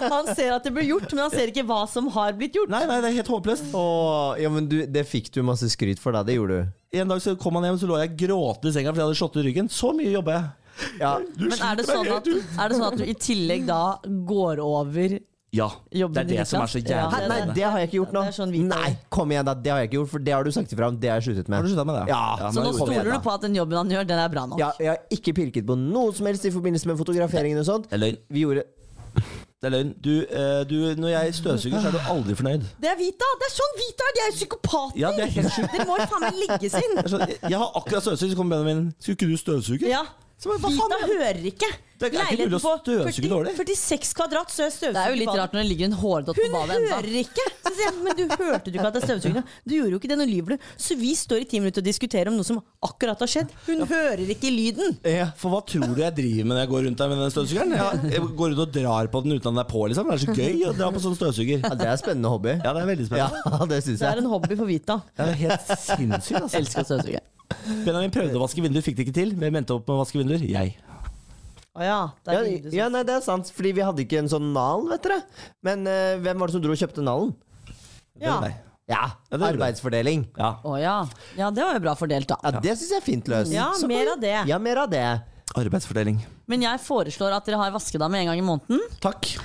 Han ser at det blir gjort, men han ser ikke hva som har blitt gjort. Nei, nei, det er helt håpløst. Åh, ja, men du, det fikk du masse skryt for, da. Det gjorde du. En dag så kom han hjem, så lå jeg gråtende i senga fordi jeg hadde slått i ryggen. Så mye jobba jeg. Ja. Du Men er det, sånn at, er det sånn at du i tillegg da går over Ja. Jobben Det er det som er så jævlig. Ja, nei, det har jeg ikke gjort nå. Sånn Nei, kom igjen, da. Det har jeg ikke gjort, for det har du sagt ifra om. Det har jeg sluttet med. Har du med det? Ja, Ja, Så nå stoler da. du på at den jobben han gjør, den er bra nok? Ja, jeg har ikke pirket på noe som helst i forbindelse med fotograferingen og sånt. Det er løgn. Vi gjorde Det er løgn. Du, eh, du, når jeg støvsuger, så er du aldri fornøyd. Det er Vita! Det er sånn Vita er! De er psykopater! Ja, det er helt. Det må jo faen meg legges inn. Sånn, Jeg har akkurat støvsugd, så kommer Benjamin Skulle ikke du støvsuge? Ja. Hva faen? Vita hører ikke. Det er ikke mulig å støvsuge dårlig. 46 kvadrat, så er støvsuger Det er jo litt rart når det ligger en hårdott på badet Hun hører ikke! Så sier jeg, men du hørte du ikke at det er støvsugende? Du gjorde jo ikke det, nå lyver du. Så vi står i ti minutter og diskuterer om noe som akkurat har skjedd. Hun hører ikke lyden. Ja, for hva tror du jeg driver med når jeg går rundt der med den støvsugeren? Jeg, jeg går ut og drar på den uten at den er på, liksom. Det er så gøy å dra på sånn støvsuger. Ja, det er spennende hobby. Ja, det er veldig Ja, *laughs* det syns Det er en hobby for Vita. Ja, det er helt sinnssykt, altså. Elsker å støvsuge. Benjamin prøvde å vaske vinduer, fikk det ikke til. Hvem endte opp med å vaske vinduer? Jeg. Å ja. Det Ja, er ja, som- nei, det er sant, fordi vi hadde ikke en sånn nal, vet dere. Men eh, hvem var det som dro og kjøpte nalen? Ja. Nei. Ja, Ja, det gjorde arbeidsfordeling. Ja. Å ja. ja, det var jo bra fordelt, da. Ja, Det syns jeg er fint løst. Ja, Så- mer av det. Ja, mer av det. Arbeidsfordeling. Men jeg foreslår at dere har vaskedame en gang i måneden. Takk.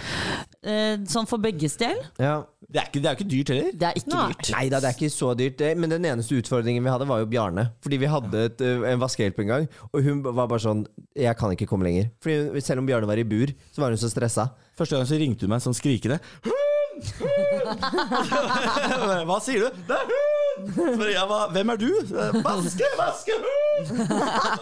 Eh, sånn for begges del. Ja. Det er ikke, det er ikke dyrt heller. Det er ikke Nei. dyrt. Nei da, det er ikke så dyrt. Men den eneste utfordringen vi hadde, var jo Bjarne. Fordi vi hadde et, en vaskehjelp en gang, og hun var bare sånn Jeg kan ikke komme lenger. Fordi Selv om Bjarne var i bur, så var hun så stressa. Første gang så ringte hun meg sånn skrikende. *laughs* Hva sier du? Det er hun! Hva, hvem er du? Vaske, vaske, hund!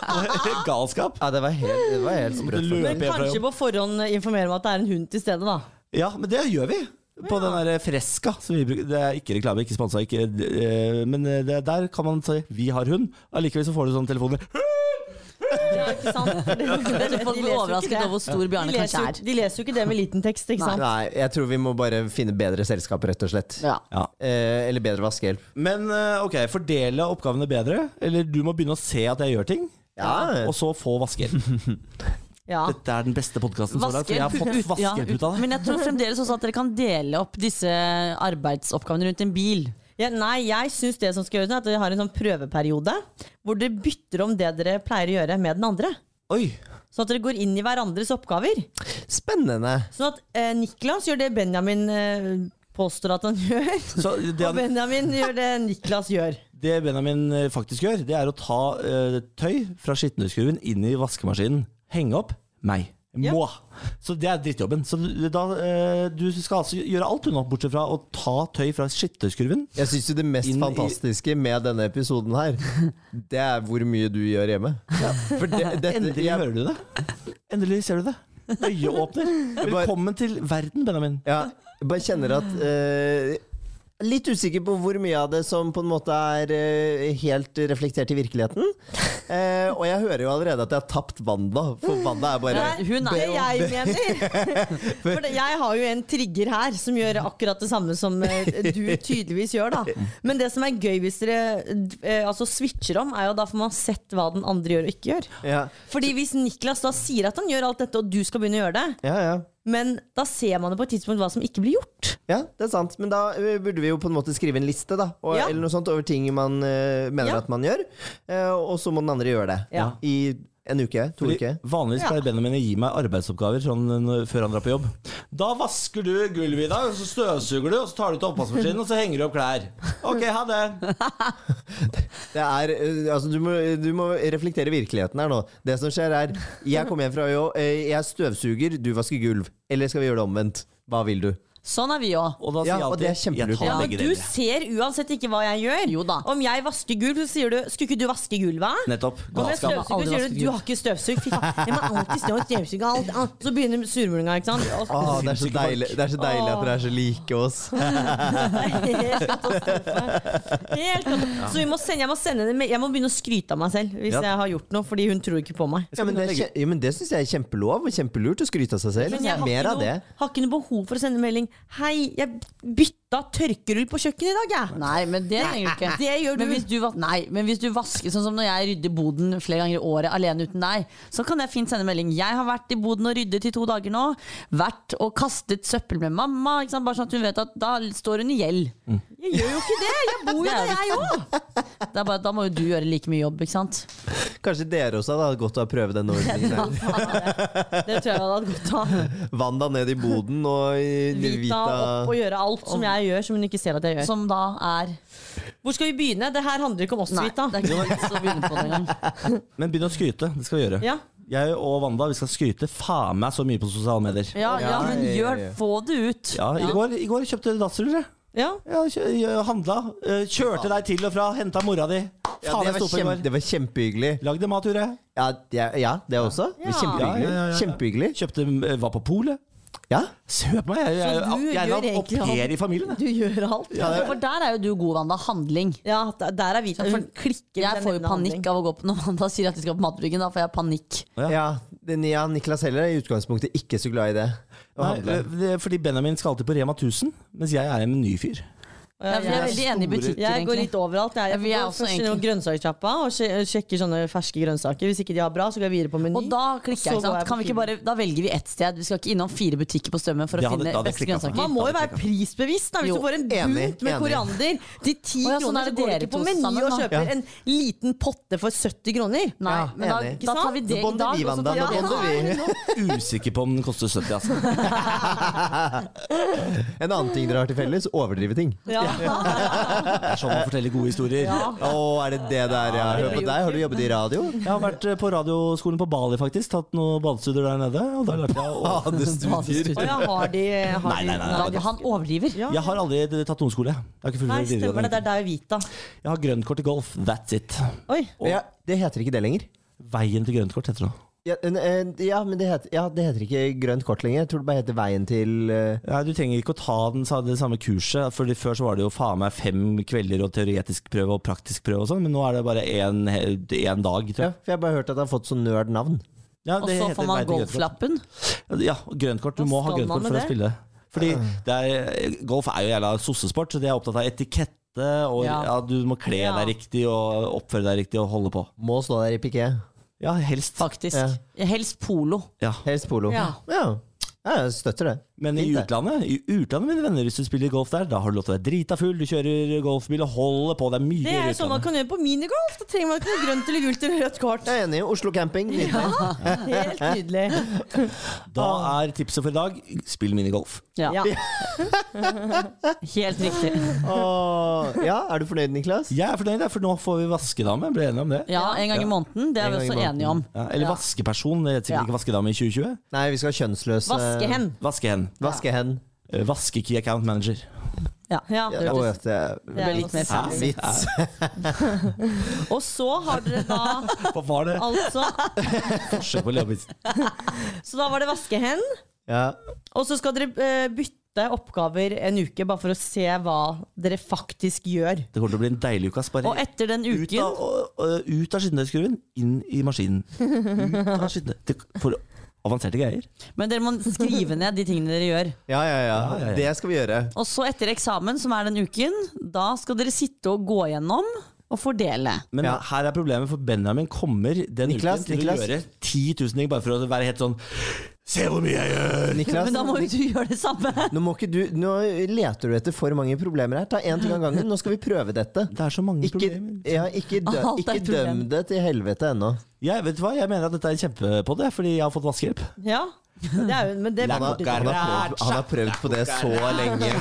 *laughs* Galskap. Ja, det var helt, det var helt sprøtt. Men kanskje på forhånd informere om at det er en hund til stede, da. Ja, men det gjør vi. På den der Fresca. Som vi. Det er ikke reklame, ikke sponsa, ikke eh, Men det, der kan man si 'vi har hund'. Allikevel så får du sånne telefoner. Ja, ikke sant? *laughs* For det- de Folk blir overrasket det. over hvor stor Bjarne kanskje er. de leser jo ikke det med liten tekst, ikke sant? Nei, jeg tror vi må bare finne bedre selskap, rett og slett. Ja. Ja. Eh, eller bedre vaskehjelp. Men eh, ok, fordele oppgavene bedre. Eller du må begynne å se at jeg gjør ting. Ja. Og så få vaskehjelp. *laughs* Ja. Dette er den beste podkasten så langt. For jeg har fått vaskeputa. *laughs* ja. Men jeg tror fremdeles også at dere kan dele opp disse arbeidsoppgavene rundt en bil. Ja, nei, jeg syns det som skal gjøres, er at dere har en sånn prøveperiode hvor dere bytter om det dere pleier å gjøre, med den andre. Oi! Sånn at dere går inn i hverandres oppgaver. Spennende. Sånn at eh, Niklas gjør det Benjamin eh, påstår at han gjør, Så det, og Benjamin gjør det *laughs* Niklas gjør. det Benjamin eh, faktisk gjør, det er å ta eh, tøy fra skittenhuskurven inn i vaskemaskinen. Henge opp meg. Ja. Må. Så det er drittjobben. Så da, eh, du skal altså gjøre alt nå, bortsett fra å ta tøy fra skittøyskurven. Jeg syns jo det mest Inn fantastiske med denne episoden her, det er hvor mye du gjør hjemme. For det, dette, Endelig jeg, hører du det. Endelig ser du det. Øyeåpner. Velkommen til verden, Benjamin. ja, jeg bare kjenner at eh, Litt usikker på hvor mye av det som på en måte er eh, helt reflektert i virkeligheten. *laughs* Eh, og jeg hører jo allerede at jeg har tapt Wanda, for Wanda er bare Nei, hun er *laughs* det jeg mener. For jeg har jo en trigger her som gjør akkurat det samme som eh, du tydeligvis gjør. da Men det som er gøy hvis dere eh, altså switcher om, er jo da får man sett hva den andre gjør og ikke gjør. Ja, Fordi hvis Niklas da sier at han gjør alt dette, og du skal begynne å gjøre det, ja. ja. Men da ser man det på et tidspunkt hva som ikke blir gjort. Ja, det er sant. Men da eh, burde vi jo på en måte skrive en liste da og, Ja. Eller noe sånt over ting man uh, mener Ja. at man gjør. Uh, og så må den andre gjøre det. Ja. I en uke, to Fordi uker. Vanligvis Ja. pleier Benjamin å gi meg arbeidsoppgaver sånn, før han drar på jobb. Da vasker du gulvet i dag, og så støvsuger du, og så tar du til oppvaskmaskinen, og så henger du opp klær. Ok, ha det. *laughs* Det er, eh, altså, du, må, du må reflektere virkeligheten her nå. Det som skjer er Jeg kommer hjem fra jobb, eh, jeg støvsuger, du vasker gulv. Eller skal vi gjøre det omvendt? Hva vil du? Sånn er vi òg. Og da Ja, jeg alltid det er kjempelurt. jeg tar Ja, men du ser uansett ikke hva jeg gjør. Jo da. Om jeg vasker gulv, så sier du 'skulle ikke du vaske gulvet'? Nettopp. Om jeg støvsuger, sier du 'du har ikke støvsugd'. Fy faen, jeg må alltid stå og støvsuge alt. Ah, Så begynner surmulinga, ikke sant. Åh, det, er så deilig, det er så deilig at dere er så like oss. *laughs* Helt katastrofe. Helt katastrofe. Så vi må sende, jeg, må sende det med, jeg må begynne å skryte av meg selv hvis Ja. jeg har gjort noe, fordi hun tror ikke på meg. Ja, men det, ja, men det syns jeg er kjempelov og kjempelurt å skryte av seg selv. Men jeg har Mer ikke, av det. noe, har ikke noe behov for å sende melding 'Hei, jeg bytta du på kjøkkenet i dag, jeg'. Nei, men det trenger du ikke. Det gjør du. Men hvis du, nei, men hvis du vasker sånn som når jeg rydder boden flere ganger i året alene uten deg, så kan jeg fint sende melding. Jeg har vært i boden og ryddet i to dager nå. Vært og kastet søppel med mamma. Ikke sant? Bare sånn at hun vet at da står hun i gjeld. Jeg gjør jo ikke det! Jeg bor jo er der, jeg òg! Det er bare, da må jo du gjøre like mye jobb, ikke sant? Kanskje dere også hadde hatt godt av å prøve denne ordningen. *laughs* ja, Det tror jeg hadde hatt godt av. Wanda ned i boden og i Vita opp og gjøre alt som jeg gjør, som hun ikke ser at jeg gjør. Som da er Hvor skal vi begynne? Det her handler ikke om oss, Nei, Vita. det er ikke noe vits å begynne på det engang. *laughs* Men begynn å skryte. Det skal vi gjøre. Ja. Jeg og Wanda vi skal skryte faen meg så mye på sosiale medier. Ja, ja, men gjør. Få det ut. Ja, i går, i går kjøpte du dassruller. jeg. ja. Ja, kjø- handla. eh, Kjørte deg til og fra, henta mora di. ja, det, var kjempe, det var kjempehyggelig. Lagde mat, gjorde jeg. Ja, ja, ja det også. Ja. Kjempehyggelig. Ja, ja, ja, ja. Kjempehyggelig. Kjøpte, eh, var på polet. Ja. På meg, jeg, jeg, Så jeg, jeg, er er au pair alt. i familien. Du gjør alt. Ja, For der er jo du god, Wanda. Handling. Ja, der er Vita. Hun klikker. Jeg får jo panikk handling. av å gå på når Wanda sier at vi skal på Matbryggen. Da får jeg panikk. Ja. ja. Den, ja, Niklas heller er i utgangspunktet ikke så glad i det. Å Nei, det fordi Benjamin skal alltid på Rema 1000, mens jeg er en menyfyr. Ja, jeg er veldig enig i butikker, Jeg går litt overalt. Jeg, Ja, jeg også først innom grønnsakssjappa og sjekker sånne ferske grønnsaker. Hvis ikke de har bra, så går jeg videre på Meny. Og da klikker jeg, ikke sant? Kan vi ikke bare, da velger vi ett sted. Vi skal ikke innom fire butikker på Strømmen for å hadde- finne beste grønnsaker. Man må jo være prisbevisst da, hvis Jo, du får en bunt med enig. koriander til 10 Å ja, sånn kroner, er så går du ikke på Meny og kjøper Ja. en liten potte for 70 kroner. Nei, Ja, men da, da tar vi det i dag. Nå bonder *laughs* vi. Usikker på om den koster 70, altså. *laughs* En annen ting dere har til felles overdrive ting. Ja. Det er sånn man forteller gode historier. Å, er det det der, ja? Hør på deg, har du jobbet i radio? Jeg har vært eh, på radioskolen på Bali, faktisk. Tatt noen badestudier der nede. Og da lærte jeg å Badestudier. Å ja, har de, har Nei, nei, nei, nei. Han overdriver. Ja. Jeg har aldri tatt noen skole. Jeg har Nei, stemmer det. Det er deg og Vita. Jeg har grønt kort i golf. That's it. Oi. Ja, det heter ikke det lenger. Veien til grønt kort heter det. Ja, ja men det heter, ja, det heter ikke grønt kort lenger. Jeg tror det bare heter Veien til uh... Ja, du trenger ikke å ta den, sa- det samme kurset. Fordi Før så var det jo faen meg fem kvelder og teoretisk prøve og praktisk prøve og sånn, men nå er det bare én dag, tror Ja, jeg. for jeg har bare hørt at det har fått sånn nerd-navn. Ja, Og så heter får man golflappen. Ja, grønt kort. Ja. Du Hva må ha grønt kort for det? for å spille. Fordi det er, golf er jo jævla sossesport, så de er opptatt av etikette, og Ja. ja. du må kle Ja. deg riktig og oppføre deg riktig og holde på. Må stå der i piké. Ja, helst. Faktisk. Ja. Helst polo. Ja. Helst polo. Ja. ja. Ja, jeg støtter det. Men i utlandet, i utlandet, mine venner, hvis du spiller golf der, da har du lov til å være drita full, du kjører golfbil og holder på. Det er mye Det gøyere er sånn man kan gjøre på minigolf. Da trenger man ikke noe grønt eller gult eller rødt kort. Jeg er enig. Oslo camping. nydelig. Helt nydelig. *laughs* Da er tipset for i dag spill minigolf. Ja. Ja. *laughs* Helt riktig. Åh, ja, er du fornøyd, Niklas? Jeg er fornøyd, for nå får vi vaskedame. Ble enige om det? Ja, en gang i måneden. Det er En vi også enige om. Ja, eller Ja. vaskeperson. Det heter sikkert Ja. ikke vaskedame i 2020. Nei, vi skal ha kjønnsløse Vaskehen. Vaskehen. Vaskehen. Vaskehen. Eh, Vaske-key account manager. Ja. Ja. Ja, Det det Det er litt mer fancy. *laughs* Og så har dere da *laughs* Hva var det? altså *laughs* Forsøk på å Så da var det vaskehen. Ja. Og så skal dere eh, bytte oppgaver en uke, bare for å se hva dere faktisk gjør. Det kommer til å bli en deilig uke. Bare Og etter den ut uken av, og- og- ut av skittentøyskurven, inn i maskinen. Ut av skittentøy- Det- avanserte greier. Men dere må skrive ned de tingene dere gjør. Ja, ja, ja. Ja, ja, ja. Det skal vi gjøre. Og så etter eksamen, som er den uken, da skal dere sitte og gå gjennom og fordele. Men Ja. her er problemet, for Benjamin kommer den Niklas, uken til Niklas. å gjøre 10 000 ting bare for å være helt sånn Se hvor mye jeg gjør! Niklas, Men da må jo du gjøre det samme. nå, må ikke du, nå leter du etter for mange problemer her. Ta én ting av gangen. Nå skal vi prøve dette. Det er så mange Ikke, problemer. ja, ikke, dø, ikke problem. døm det til helvete ennå. Ja, vet du hva? jeg mener at dette er en kjempepod, fordi jeg har fått vaskehjelp. Ja, det er men det Han har, han, har prøvd, han har prøvd på det så lenge.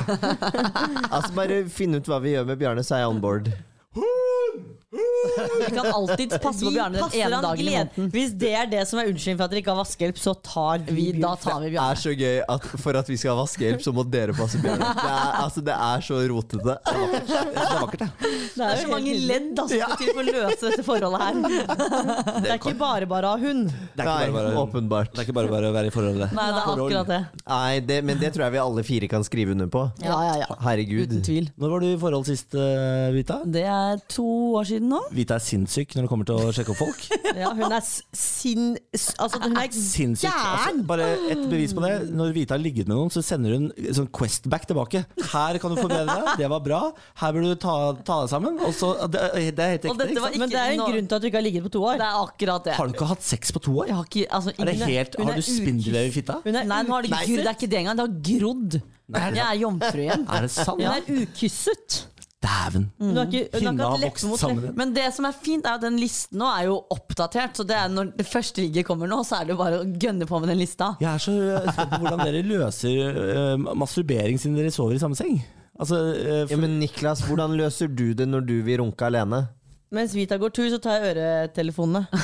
*laughs* Altså Bare finn ut hva vi gjør med Bjarne, så er jeg on board. Hun! Vi kan alltid passe på Bjarne den ene dagen i måneden. Hvis det er det som er unnskyldning for at dere ikke har vaskehjelp, så tar vi, da tar vi Det er Bjarne. så gøy at for at vi skal ha vaskehjelp, så må dere passe Bjarne. Det er, altså, det er så rotete. Det er vakkert, det. Det Det er så mange ledd altså, til for å løse dette forholdet her. Det er ikke bare bare å ha hund. Det er ikke bare bare, åpenbart. det er ikke bare, bare å være i forholdet. Nei, det er akkurat det. Nei, det, men det tror jeg vi alle fire kan skrive under på. Ja, ja, ja. Herregud. Uten tvil. Når var du i forhold sist, uh, Vita? Det er to år siden nå. Vita er sinnssyk når det kommer til å sjekke opp folk. *laughs* Ja, hun er sin... Altså, hun er Sinnssyk. Altså, bare et bevis på det. Når Vita har ligget med noen, så sender hun sånn Questback tilbake. Her kan du forbedre deg. Det var bra. Her burde du ta, ta deg sammen. Og så, det, det er helt ekte. Ikke? Men det er en grunn til at du ikke har ligget på to år. Det er akkurat det. Har du ikke hatt sex på to år? Jeg har ikke, altså, Er det helt, hun har du spindelvev i fitta? Hun er Nei, har det, det er ikke det engang. Det har grodd. Jeg er jomfru igjen. Er det sant? Hun er ukysset. Dæven. Hun har Hinna vokst mot sammen. Men det som er fint, er at den listen nå er jo oppdatert. Så det er når det første ligget kommer nå, så er det jo bare å gønne på med den lista. Jeg er så spent på hvordan dere løser uh, masturbering siden dere sover i samme seng. Altså, eh, Ja, men Niklas, hvordan løser du det når du vil runke alene? Mens Vita går tur, så tar jeg øretelefonene. *laughs*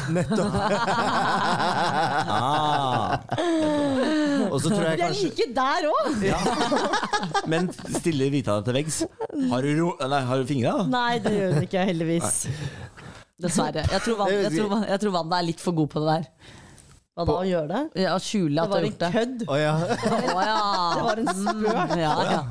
ah, Og så tror jeg De er like der òg! men stiller Vita deg til veggs? Har du, ro nei, har du fingra? Nei, det gjør hun ikke, heldigvis. Dessverre. Jeg tror, Wanda, jeg, tror, jeg tror Wanda er litt for god på det der. Hva da, å gjøre det? Ja, skjule Det at du var har en gjort det. kødd. Oh, ja. *laughs* oh, ja. Det var en spøk. Ja, ja.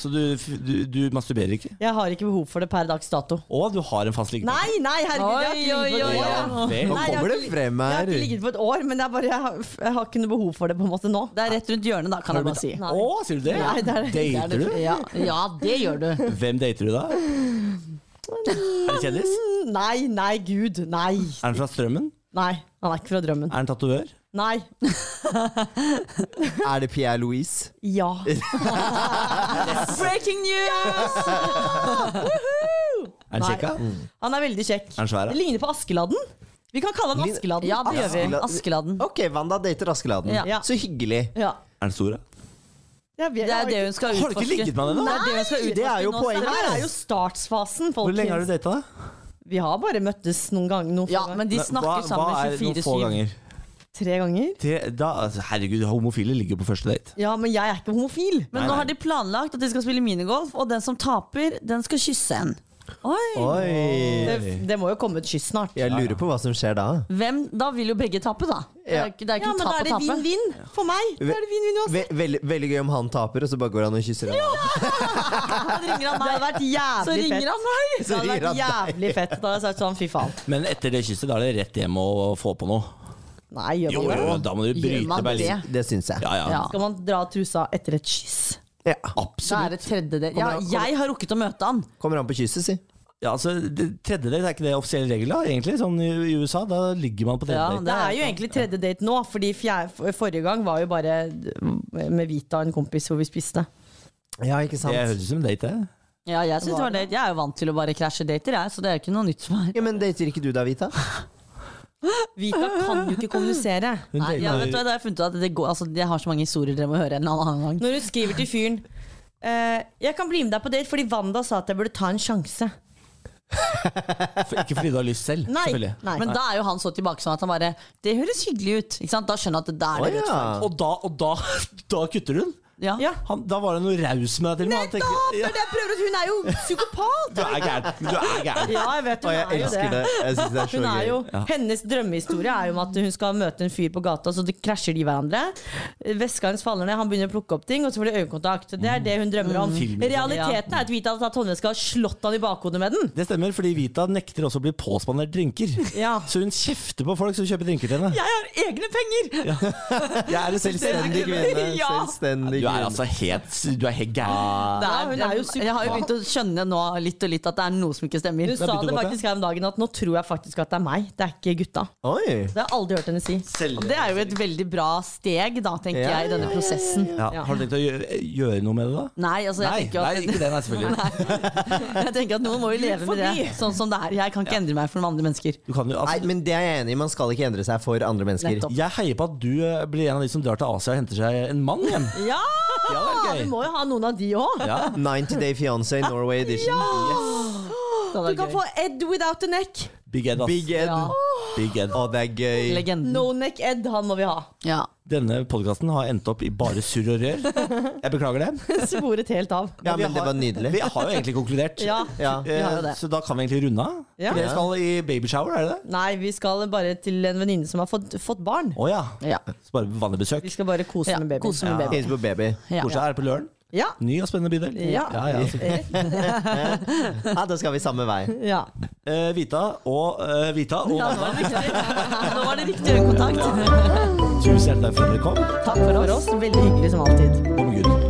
Så du, du, du masturberer ikke? Jeg har ikke behov for det per dags dato. Å, du har en fast liggepartner? Nei, nei, herregud, jeg har ikke ligget på et år. Nå kommer det frem her. Jeg har ikke ligget på et år, men jeg, bare, jeg, har, jeg har ikke noe behov for det på en måte nå. Det er rett rundt hjørnet, da, kan jeg bare si. Nei. Å, sier du det? Nei, det er- det Dater du? Ja, ja, det gjør du. Hvem dater du da? Er det kjendis? Nei, nei, gud, nei. Er den fra Strømmen? Nei, han er ikke fra drømmen. Er han tatovør? Nei. *laughs* Er det Pierre Louise? Ja. *laughs* Breaking news! Er han Nei. kjekka? Han er veldig kjekk. Er han svær, da? Det ligner på Askeladden. Vi kan kalle han Askeladden. Ja, det gjør vi. Askeladden. Ok, Wanda dater Askeladden. Ja. Så hyggelig. Ja. Er han stor, da? Jeg vet- Det er det hun skal Har du ikke ligget med henne ennå? Det er det hun skal Nei, utforske det er jo nå, poenget. Det her er jo startsfasen, Hvor lenge har du folkens. data, da? Vi har bare møttes noen ganger. Noen Ja, ganger. men de Hva- snakker sammen hva er noen få 24-7. ganger? Tre ganger? Tre, da, altså, herregud, homofile ligger på første date. Ja, men jeg er ikke homofil. Men Nei, nå nei. har de planlagt at de skal spille minigolf, og den som taper, den skal kysse en. Oi! Oi. Det, det må jo komme et kyss snart. Jeg lurer på hva som skjer da. Hvem, da vil jo begge tape, da. Det Ja. er ikke, det er Ja, men da er det vinn-vinn for meg. Da er det vinn-vinn uansett. Ve veldig, veldig gøy om han taper, og så bare går han og kysser henne. Ja! ringer han Det hadde vært Så jævlig ringer fett. han meg! Det hadde ringer vært jævlig fett. Da hadde jeg sagt sånn, fy faen. Men etter det kysset, da er det rett hjem og få på noe. Nei, gjør man jo, det? da må du bryte Berlin. det? Det syns jeg. Ja, ja. Ja. Skal man dra trusa etter et kyss? Ja. Da er Absolutt. det tredje del. Ja, Kommer jeg har rukket å møte han. Kommer an på kysset, si. Ja, altså, det, tredje date er ikke det offisielle regel, da? Egentlig, sånn i, i USA, da ligger man på tredje Ja, date. Det er jo egentlig tredje date nå, fordi fjerde, forrige gang var jo bare med Vita og en kompis hvor vi spiste. Ja, ikke sant? Det høres ut som en date, det. Ja, jeg, synes det var date. jeg er jo vant til å bare krasje dater, jeg, så det er jo ikke noe nytt for meg. Ja, men dater ikke du da, Vita? *laughs* Vita kan jo ikke kommunisere. Nei, ja, vet du, da har jeg funnet ut at det går, altså, Jeg har så mange historier dere må høre en annen gang. Når du skriver til fyren eh, 'Jeg kan bli med deg på date fordi Wanda sa at jeg burde ta en sjanse'. *laughs* For, ikke fordi du har lyst selv, Nei. selvfølgelig. Nei. Men da er jo han så tilbakesom at han bare Det høres hyggelig ut. Ikke sant? Da skjønner han at det der er det rødt ja. flagg. Og da, og da, *laughs* da kutter hun? Ja. Ja. Han, da var det noe raus med deg til og med. Nettopp! Det Ja, er det jeg prøver å. Hun er jo psykopat! du er gæren. Du er gæren. Ja, jeg vet Og jeg er jo elsker det. Jeg synes det er så Hun er gøy. jo, Hennes drømmehistorie er jo om at hun skal møte en fyr på gata, så det krasjer de hverandre. Veska hennes faller ned, han begynner å plukke opp ting, og så får de øyekontakt. Det er det hun drømmer om. Mm. Realiteten er at Vita har tatt håndveska og slått han i bakhodet med den. Det stemmer, fordi Vita nekter også å bli påspandert drinker. Ja. Så hun kjefter på folk som kjøper drinker til henne. Jeg har egne penger! Jeg er en *laughs* Selvstendig kvinne. Selvstendig Du er altså helt Du er helt gæren. Det er, hun er jo jeg, jeg har jo begynt å skjønne nå litt og litt at det er noe som ikke stemmer. Hun sa det faktisk her om dagen at nå tror jeg faktisk at det er meg, det er ikke gutta. Oi. Det har jeg aldri hørt henne si. Og det er jo et veldig bra steg, da, tenker Ja, jeg, i denne prosessen. Ja. Har du tenkt å gjøre, gjøre noe med det, da? Nei, altså, jeg Nei, tenker nei, ikke det, nei, selvfølgelig. *laughs* Jeg tenker at noen må jo leve med det sånn som det er. Jeg kan ikke endre meg for noen andre mennesker. Du kan jo, Nei, men det er jeg enig i. Man skal ikke endre seg for andre mennesker. Nettopp. jeg heier på at du eh, blir en av de som drar til Asia og henter seg en mann igjen. Ja! Ja, det er Vi må jo ha noen av de òg. Ja. 90 Day Fiancé Norway Edition. Det Du kan få. Ed without a neck. Big Ed, ass. Big Ed. Ja. Big Ed. Å, det er gøy. Legenden. No neck Ed, han må vi ha. Ja. Denne podkasten har endt opp i bare surr og rør. Jeg beklager det. *laughs* Sporet helt av. Ja, men det var nydelig. Vi har jo egentlig konkludert. Ja. Ja. Vi har jo det. Så da kan vi egentlig runde av. Ja. For dere skal i babyshower, er det det? Nei, vi skal bare til en venninne som har fått, fått barn. Å ja. Ja. Så bare vanlig besøk. Vi skal bare kose Ja, med babyen. kose med Ja. baby. Ja. Er det på Løren? Ja. Ny og spennende bydel. Ja. ja, ja *laughs* Ja, da skal vi samme vei. ja. Eh, Vita og eh, Vita og Ja, nå var det riktig. Nå var det riktig øyekontakt. tusen hjertelig takk for at dere kom. Takk for oss. Veldig hyggelig som alltid. Og